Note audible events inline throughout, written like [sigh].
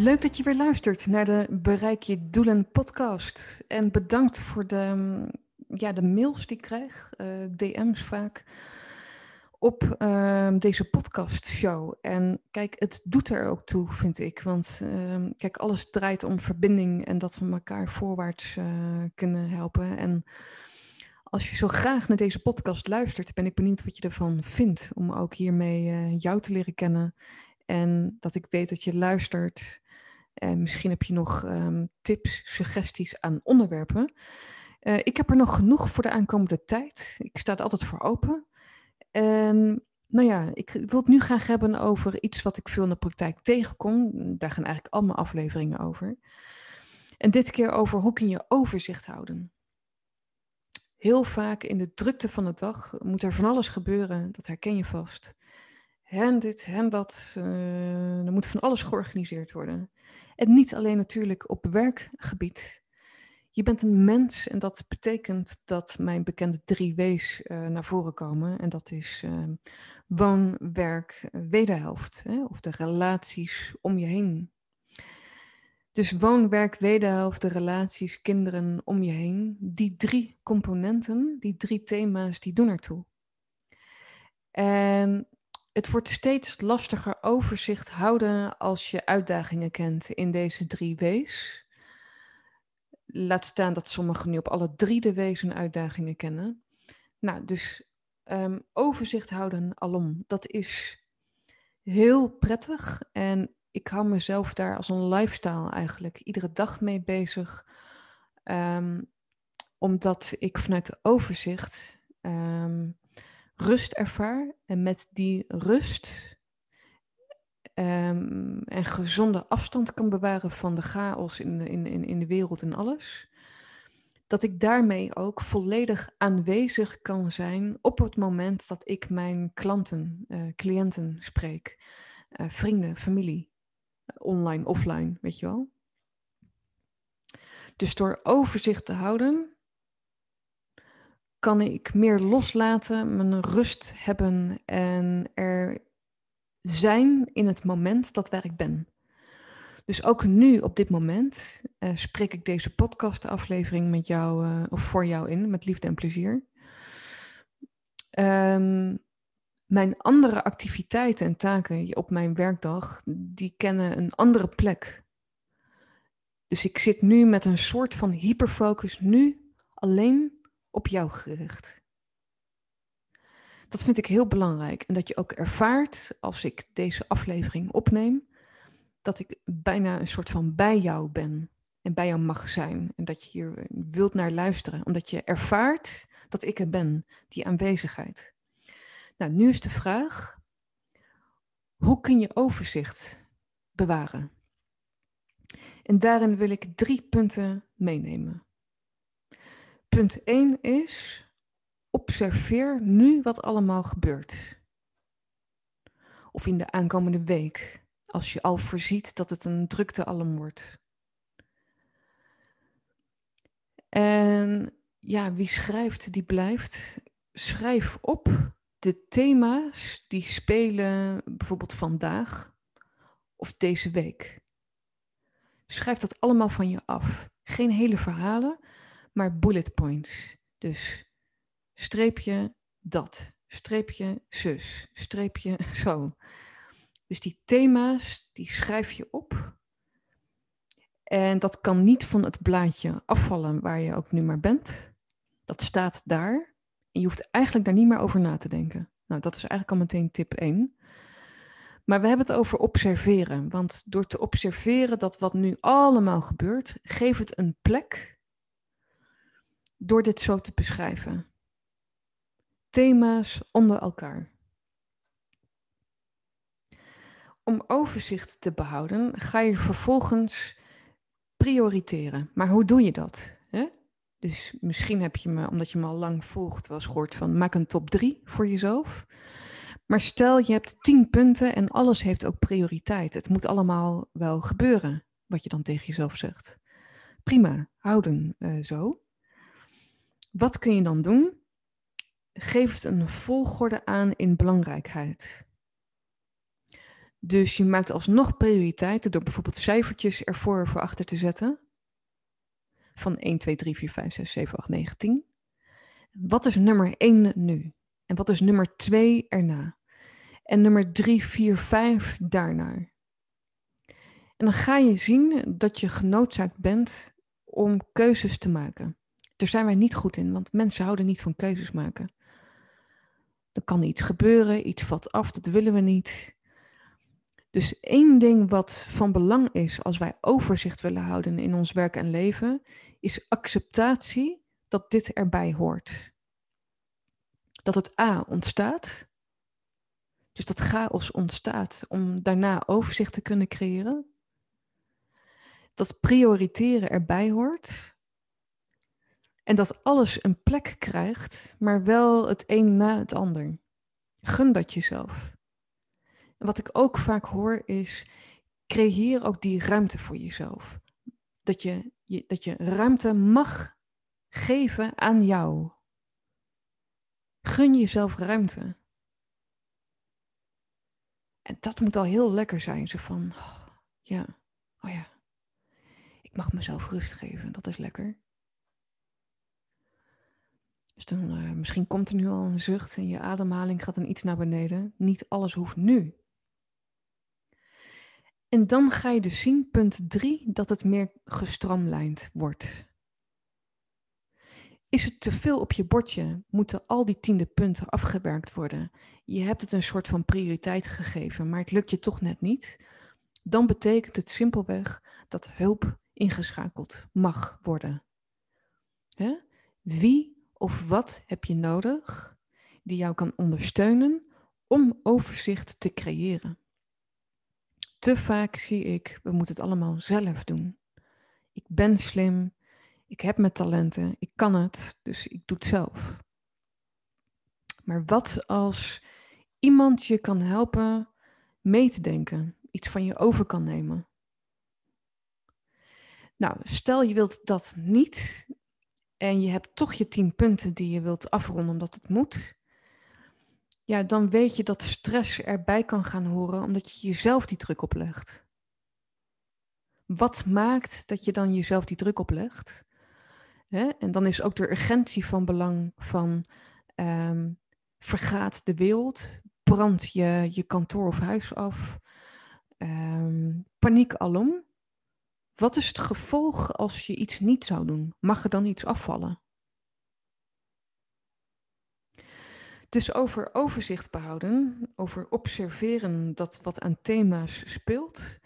Leuk dat je weer luistert naar de Bereik je Doelen podcast. En bedankt voor de, ja, de mails die ik krijg, uh, DM's vaak, op uh, deze podcastshow. En kijk, het doet er ook toe, vind ik. Want uh, kijk, alles draait om verbinding en dat we elkaar voorwaarts uh, kunnen helpen. En als je zo graag naar deze podcast luistert, ben ik benieuwd wat je ervan vindt. Om ook hiermee uh, jou te leren kennen. En dat ik weet dat je luistert en misschien heb je nog um, tips, suggesties aan onderwerpen. Uh, ik heb er nog genoeg voor de aankomende tijd. Ik sta er altijd voor open. En nou ja, ik wil het nu graag hebben over iets wat ik veel in de praktijk tegenkom. Daar gaan eigenlijk al mijn afleveringen over. En dit keer over hoe kun je overzicht houden. Heel vaak in de drukte van de dag moet er van alles gebeuren. Dat herken je vast. En dit en dat. Uh, er moet van alles georganiseerd worden. En niet alleen natuurlijk op werkgebied. Je bent een mens en dat betekent dat mijn bekende drie W's uh, naar voren komen. En dat is uh, woon, werk, wederhelft. Hè? Of de relaties om je heen. Dus woon, werk, wederhelft, de relaties, kinderen om je heen. Die drie componenten, die drie thema's, die doen ertoe. En het wordt steeds lastiger overzicht houden als je uitdagingen kent in deze drie W's. Laat staan dat sommigen nu op alle drie de W's een uitdagingen kennen. Nou, dus um, overzicht houden alom, dat is heel prettig. En ik hou mezelf daar als een lifestyle eigenlijk iedere dag mee bezig. Um, omdat ik vanuit overzicht um, rust ervaar en met die rust um, en gezonde afstand kan bewaren van de chaos in de, in, in, in de wereld en alles, dat ik daarmee ook volledig aanwezig kan zijn op het moment dat ik mijn klanten, uh, cliënten spreek, uh, vrienden, familie, online, offline, weet je wel. Dus door overzicht te houden, kan ik meer loslaten, mijn rust hebben en er zijn in het moment dat waar ik ben. Dus ook nu, op dit moment, uh, spreek ik deze podcastaflevering met jou uh, of voor jou in, met liefde en plezier. Um, mijn andere activiteiten en taken op mijn werkdag, die kennen een andere plek. Dus ik zit nu met een soort van hyperfocus nu alleen op jou gericht. Dat vind ik heel belangrijk. En dat je ook ervaart, als ik deze aflevering opneem, dat ik bijna een soort van bij jou ben. En bij jou mag zijn. En dat je hier wilt naar luisteren. Omdat je ervaart dat ik er ben, die aanwezigheid. Nou, nu is de vraag: hoe kun je overzicht bewaren? En daarin wil ik drie punten meenemen. Punt 1 is, observeer nu wat allemaal gebeurt. Of in de aankomende week, als je al voorziet dat het een drukte wordt. En ja, wie schrijft, die blijft. Schrijf op de thema's die spelen bijvoorbeeld vandaag of deze week. Schrijf dat allemaal van je af. Geen hele verhalen, maar bullet points. Dus streepje dat, streepje zus, streepje [laughs] zo. Dus die thema's, die schrijf je op. En dat kan niet van het blaadje afvallen waar je ook nu maar bent. Dat staat daar. En je hoeft eigenlijk daar niet meer over na te denken. Nou, dat is eigenlijk al meteen tip 1. Maar we hebben het over observeren. Want door te observeren dat wat nu allemaal gebeurt, geeft het een plek door dit zo te beschrijven. Thema's onder elkaar. om overzicht te behouden, ga je vervolgens prioriteren. Maar hoe doe je dat? Hè? Dus misschien heb je me, omdat je me al lang volgt, wel eens gehoord van maak een top 3 voor jezelf. Maar stel je hebt 10 punten en alles heeft ook prioriteit. Het moet allemaal wel gebeuren, wat je dan tegen jezelf zegt. Prima, houden uh, zo. Wat kun je dan doen? Geef het een volgorde aan in belangrijkheid. Dus je maakt alsnog prioriteiten door bijvoorbeeld cijfertjes ervoor voor achter te zetten. Van 1, 2, 3, 4, 5, 6, 7, 8, 9, 10. Wat is nummer 1 nu? En wat is nummer 2 erna? En nummer 3, 4, 5 daarna. En dan ga je zien dat je genoodzaakt bent om keuzes te maken. Daar zijn wij niet goed in, want mensen houden niet van keuzes maken. Er kan iets gebeuren, iets valt af, dat willen we niet. Dus één ding wat van belang is als wij overzicht willen houden in ons werk en leven, is acceptatie dat dit erbij hoort. Dat het A ontstaat, dus dat chaos ontstaat om daarna overzicht te kunnen creëren. Dat prioriteren erbij hoort. En dat alles een plek krijgt, maar wel het een na het ander. Gun dat jezelf. En wat ik ook vaak hoor is, creëer ook die ruimte voor jezelf. Dat je, dat je ruimte mag geven aan jou. Gun jezelf ruimte. En dat moet al heel lekker zijn. Zo van, oh, ja, oh ja, ik mag mezelf rust geven. Dat is lekker. Dus dan, uh, misschien komt er nu al een zucht en je ademhaling gaat dan iets naar beneden. Niet alles hoeft nu. En dan ga je dus zien, punt 3, dat het meer gestroomlijnd wordt. Is het te veel op je bordje? Moeten al die tiende punten afgewerkt worden? Je hebt het een soort van prioriteit gegeven, maar het lukt je toch net niet? Dan betekent het simpelweg dat hulp ingeschakeld mag worden. Hè? Wie of wat heb je nodig die jou kan ondersteunen om overzicht te creëren? Te vaak zie ik, we moeten het allemaal zelf doen. Ik ben slim, ik heb mijn talenten, ik kan het, dus ik doe het zelf. Maar wat als iemand je kan helpen mee te denken, iets van je over kan nemen? Nou, stel je wilt dat niet en je hebt toch je tien punten die je wilt afronden omdat het moet ja, dan weet je dat stress erbij kan gaan horen omdat je jezelf die druk oplegt. Wat maakt dat je dan jezelf die druk oplegt? En dan is ook de urgentie van belang van um, vergaat de wereld, brand je, je kantoor of huis af, um, paniek alom. Wat is het gevolg als je iets niet zou doen? Mag er dan iets afvallen? Dus over overzicht behouden, over observeren dat wat aan thema's speelt,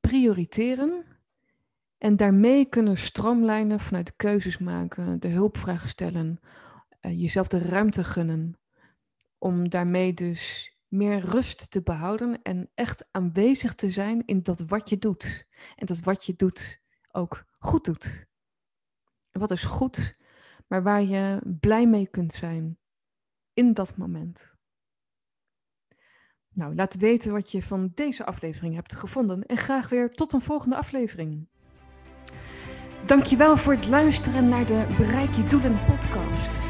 prioriteren en daarmee kunnen stroomlijnen vanuit keuzes maken, de hulpvraag stellen, uh, jezelf de ruimte gunnen om daarmee dus meer rust te behouden en echt aanwezig te zijn in dat wat je doet. En dat wat je doet ook goed doet. Wat is goed, maar waar je blij mee kunt zijn in dat moment. Nou, laat weten wat je van deze aflevering hebt gevonden en graag weer tot een volgende aflevering. Dankjewel voor het luisteren naar de Bereik je Doelen podcast.